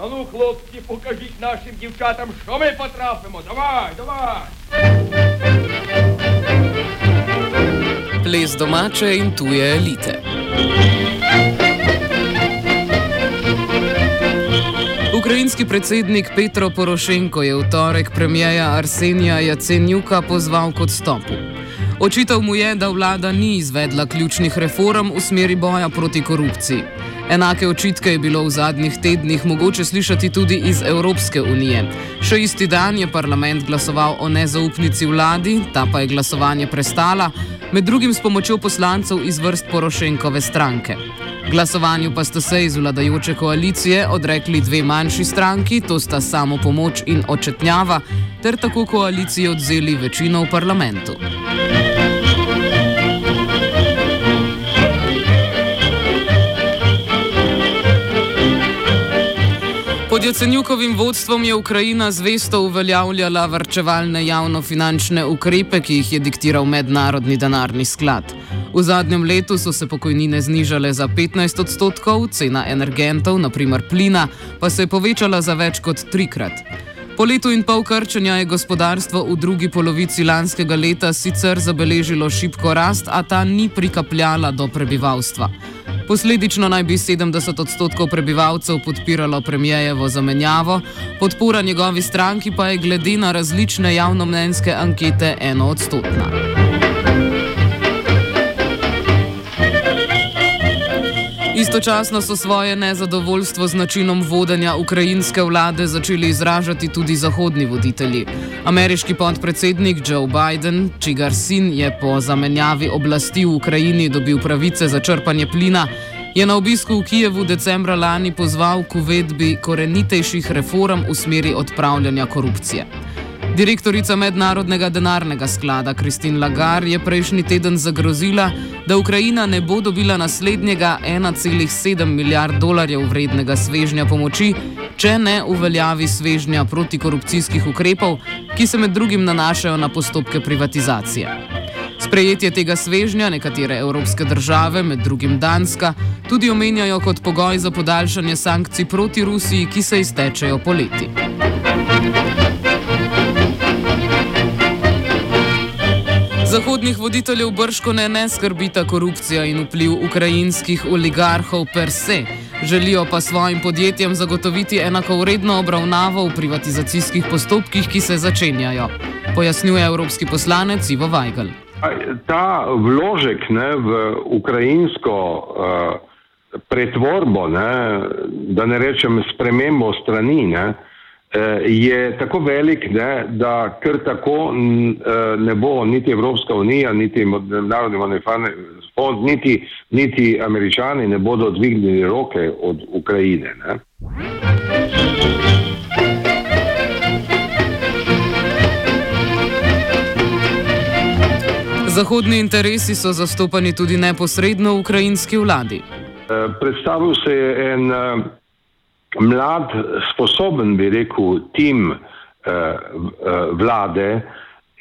А ну, хлопці, покажіть нашим дівчатам, що ми потрапимо. Давай, давай. Ples domače in tuje elite. Ukrajinski predsednik Petro Porošenko je v torek premijeja Arsenija Jacenjuka pozval k odstopu. Očital mu je, da vlada ni izvedla ključnih reform v smeri boja proti korupciji. Enake očitke je bilo v zadnjih tednih mogoče slišati tudi iz Evropske unije. Še isti dan je parlament glasoval o nezaupnici vladi, ta pa je glasovanje prestala, med drugim s pomočjo poslancev iz vrst Porošenkove stranke. Glasovanju pa sta se iz vladajoče koalicije odrekli dve manjši stranki, to sta samo pomoč in očetnjava, ter tako koaliciji odzeli večino v parlamentu. Jacenjukovim vodstvom je Ukrajina zvesto uveljavljala varčevalne javnofinančne ukrepe, ki jih je diktiral mednarodni denarni sklad. V zadnjem letu so se pokojnine znižale za 15 odstotkov, cena energentov, naprimer plina, pa se je povečala za več kot trikrat. Po letu in pol krčenja je gospodarstvo v drugi polovici lanskega leta sicer zabeležilo šibko rast, a ta ni prikapljala do prebivalstva. Posledično naj bi 70 odstotkov prebivalcev podpiralo premijejevo zamenjavo, podpora njegovi stranki pa je glede na različne javnomnenjske ankete eno Istočasno so svoje nezadovoljstvo z načinom vodenja ukrajinske vlade začeli izražati tudi zahodni voditelji. Ameriški podpredsednik Joe Biden, čigar sin je po zamenjavi oblasti v Ukrajini dobil pravice za črpanje plina, je na obisku v Kijevu decembra lani pozval k uvedbi korenitejših reform v smeri odpravljanja korupcije. Direktorica Mednarodnega denarnega sklada Kristin Lagar je prejšnji teden zagrozila, da Ukrajina ne bo dobila naslednjega 1,7 milijard dolarjev vrednega svežnja pomoči, če ne uveljavi svežnja protikorupcijskih ukrepov, ki se med drugim nanašajo na postopke privatizacije. Sprejetje tega svežnja nekatere evropske države, med drugim Danska, tudi omenjajo kot pogoj za podaljšanje sankcij proti Rusiji, ki se iztečejo poleti. Zahodnih voditeljev brško ne, ne skrbita korupcija in vpliv ukrajinskih oligarhov per se, želijo pa svojim podjetjem zagotoviti enakovredno obravnavo v privatizacijskih postopkih, ki se začenjajo, pojasnjuje evropski poslanec Ivo Weigl. Ta vložek ne, v ukrajinsko uh, pretvorbo, ne, da ne rečem spremembo strani, ne, uh, je tako velik, ne, da kar tako eh, ne bo niti Evropska unija, niti Narodni monetarni fond, niti, niti američani ne bodo dvignili roke od Ukrajine. Ne. Zahodni interesi so zastopani tudi neposredno v ukrajinski vladi. Eh, predstavil se je en mlad, sposoben, bi rekel, tim eh, eh, vlade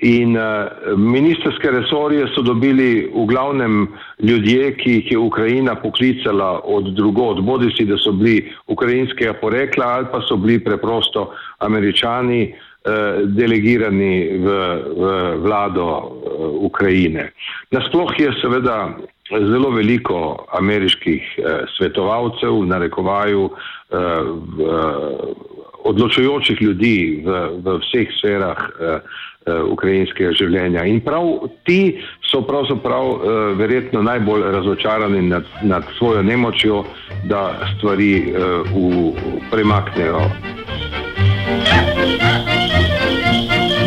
in eh, ministerske resorje so dobili v glavnem ljudje, ki jih je Ukrajina poklicala od drugod, bodi si, da so bili ukrajinskega porekla ali pa so bili preprosto američani delegirani v, v vlado Ukrajine. Nasploh je seveda zelo veliko ameriških eh, svetovalcev, v narekovaju eh, v, odločujočih ljudi v, v vseh sferah eh, eh, ukrajinskega življenja. In prav ti so pravzaprav eh, verjetno najbolj razočarani nad, nad svojo nemočjo, da stvari eh, v, premaknejo.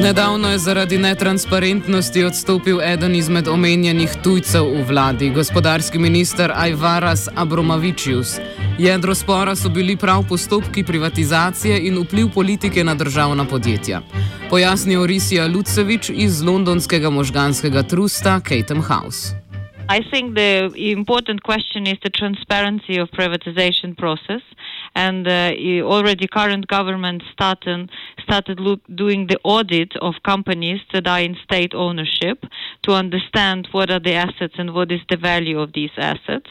Nedavno je zaradi netransparentnosti odstopil eden izmed omenjenih tujcev v vladi, gospodarski minister Ajvaras Abromavičius. Jedro spora so bili prav postopki privatizacije in vpliv politike na državna podjetja. Pojasni Orisija Lucevič iz londonskega možganskega trusta Catem House. I think the important question is the transparency of privatization process. And uh, already current government started started look, doing the audit of companies that are in state ownership to understand what are the assets and what is the value of these assets.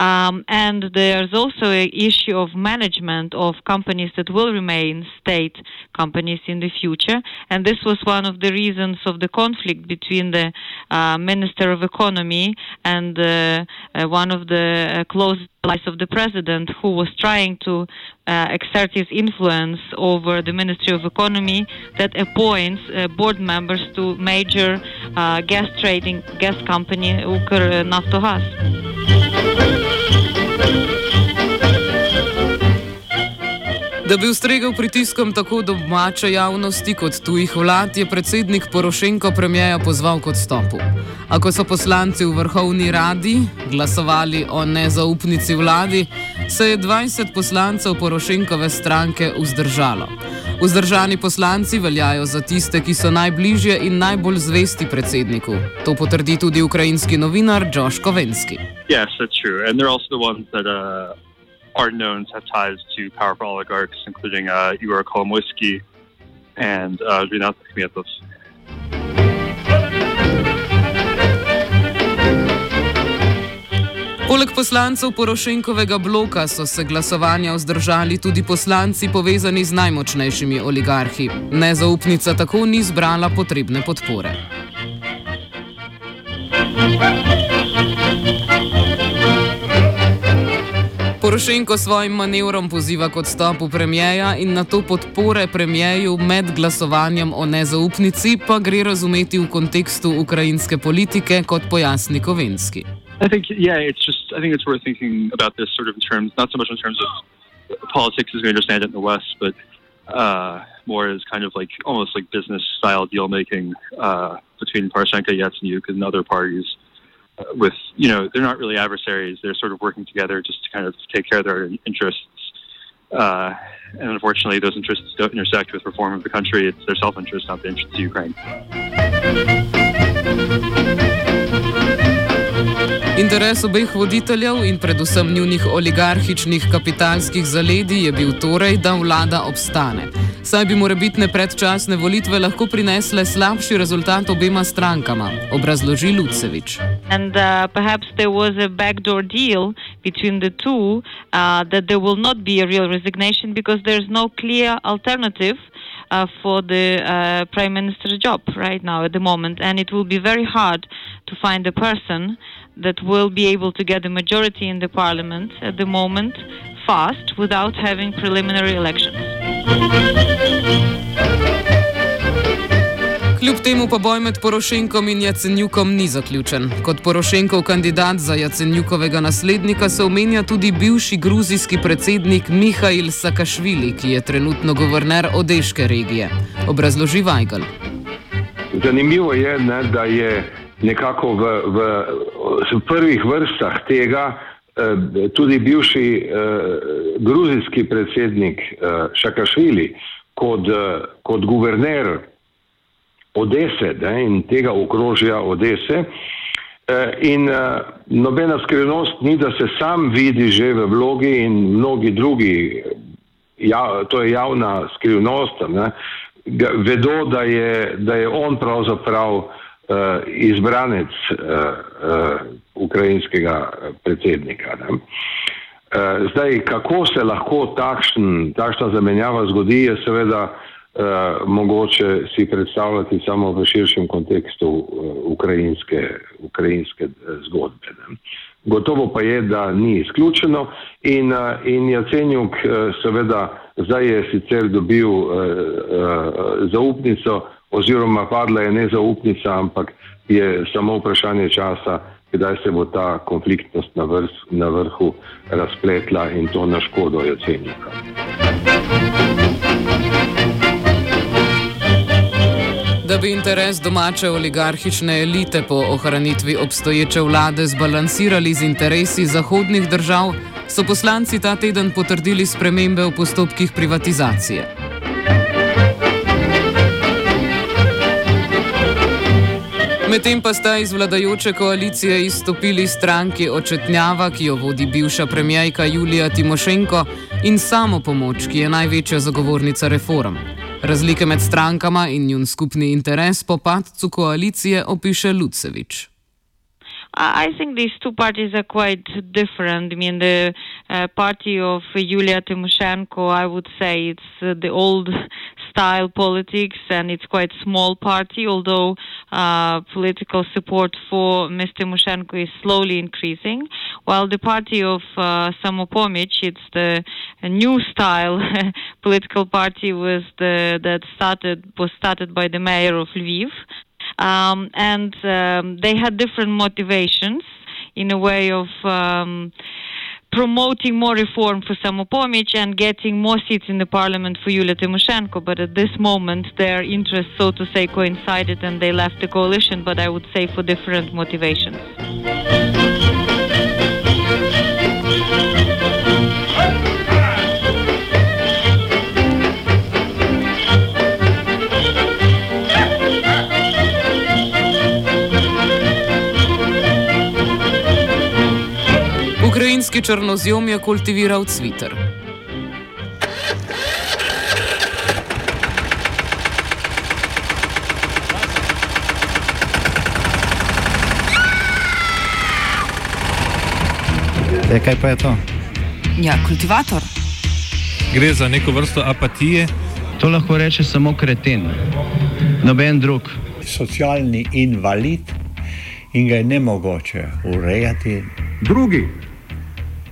Um, and there's also an issue of management of companies that will remain state companies in the future. And this was one of the reasons of the conflict between the uh, Minister of Economy and uh, uh one of the uh, close allies of the president who was trying to uh, exert his influence over the Ministry of Economy that appoints uh, board members to major gas trading gas company Ukr Da bi ustregel pritiskom tako domače javnosti kot tujih vlad, je predsednik Porošenko premijeja pozval k odstopu. A ko so poslanci v vrhovni radi glasovali o nezaupnici vladi, se je 20 poslancev Porošenkove stranke vzdržalo. Vzdržani poslanci veljajo za tiste, ki so najbližje in najbolj zvesti predsedniku. To potrdi tudi ukrajinski novinar Josh Kovenski. Yes, that's true. And they're also the ones that uh, are known to have ties to powerful oligarchs, including uh, Igor Kolomoisky and uh, Rinat Khmetov. Poleg poslancev Porošenkovega bloka so se glasovanja vzdržali tudi poslanci povezani z najmočnejšimi oligarhi. Nezaupnica tako ni zbrala potrebne podpore. Porošenko svojim manevrom poziva k odstopu premijeja in na to podpore premijeju med glasovanjem o nezaupnici pa gre razumeti v kontekstu ukrajinske politike, kot pojasni Kovenski. I think, yeah, it's just, I think it's worth thinking about this sort of in terms, not so much in terms of politics as we understand it in the West, but uh, more as kind of like almost like business style deal making uh, between Poroshenko, Yatsenyuk, and other parties. With you know they're not really adversaries. They're sort of working together just to kind of take care of their interests. Uh, and unfortunately those interests don't intersect with reform of the country. It's their self-interest not the interests of ukraine Interes obeh voditeljev in predvsem njunih oligarhičnih kapitalskih zaledij je bil torej, da vlada obstane. Saj bi morebitne predčasne volitve lahko prinesle slabši rezultat obema strankama, obrazloži Lucevič. And uh, perhaps there was a backdoor deal between the two uh, that there will not be a real resignation because there's no clear alternative. Uh, for the uh, prime minister's job right now at the moment, and it will be very hard to find a person that will be able to get a majority in the parliament at the moment fast without having preliminary elections. Kljub temu pa boj med Porošenkom in Jacenjukom ni zaključen. Kot Porošenkov kandidat za Jacenjukovega naslednika se omenja tudi bivši gruzijski predsednik Mihajl Sakašvili, ki je trenutno guverner Odeške regije. Obrazloži Weigl. Zanimivo je, ne, da je nekako v, v, v prvih vrstah tega eh, tudi bivši eh, gruzijski predsednik eh, Šakašvili kot, eh, kot guverner Odese ne, in tega okrožja Odese. Eh, in eh, nobena skrivnost ni, da se sam vidi že v vlogi in mnogi drugi, ja, to je javna skrivnost, ne, vedo, da je, da je on pravzaprav uh, uh, izbranec uh, uh, ukrajinskega predsednika. Ne. Zdaj, kako se lahko takšen, takšna zamenjava zgodi, je seveda mogoče si predstavljati samo v širšem kontekstu ukrajinske, ukrajinske zgodbe. Ne. Gotovo pa je, da ni izključeno in, in Jacenjuk seveda zdaj je sicer dobil zaupnico oziroma padla je nezaupnica, ampak je samo vprašanje časa, kdaj se bo ta konfliktnost na, vrh, na vrhu razpletla in to na škodo Jacenjuka. Da bi interes domače oligarhične elite po ohranitvi obstoječe vlade zbalansirali z interesi zahodnih držav, so poslanci ta teden potrdili spremembe v postopkih privatizacije. Medtem pa sta iz vladajoče koalicije izstopili stranki Očetnjava, ki jo vodi bivša premijajka Julija Timošenko, in samo pomoč, ki je največja zagovornica reform. Razlike med strankama in njun skupni interes po padcu koalicije opiše Lucevič. I think these two parties are quite different. I mean, the uh, party of Yulia Tymoshenko, I would say it's uh, the old style politics and it's quite small party, although uh, political support for Ms. Tymoshenko is slowly increasing. While the party of uh, Samopomich, it's the new style political party was the, that started was started by the mayor of Lviv um, and um, they had different motivations in a way of um, promoting more reform for Samopomich and getting more seats in the parliament for Yulia Tymoshenko. But at this moment, their interests, so to say, coincided and they left the coalition, but I would say for different motivations. Ukrajinski črnozjom je kultiviral cviter. E, kaj pa je to? Ja, kultivator. Gre za neko vrsto apatije. To lahko reče samo kreten, noben drug. Socialni invalid in ga je ne mogoče urejati. Drugi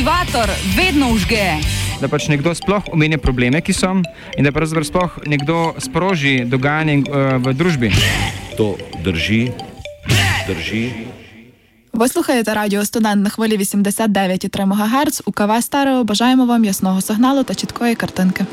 Kultivator vedno užge. Da pač nekdo sploh omenja probleme, ki so, in da pravzaprav sploh nekdo sproži dogajanje uh, v družbi. To drži, drži. Ви слухаєте радіо студент на хвилі 89,3 МГц. У КВ Стерео бажаємо вам ясного сигналу та чіткої картинки.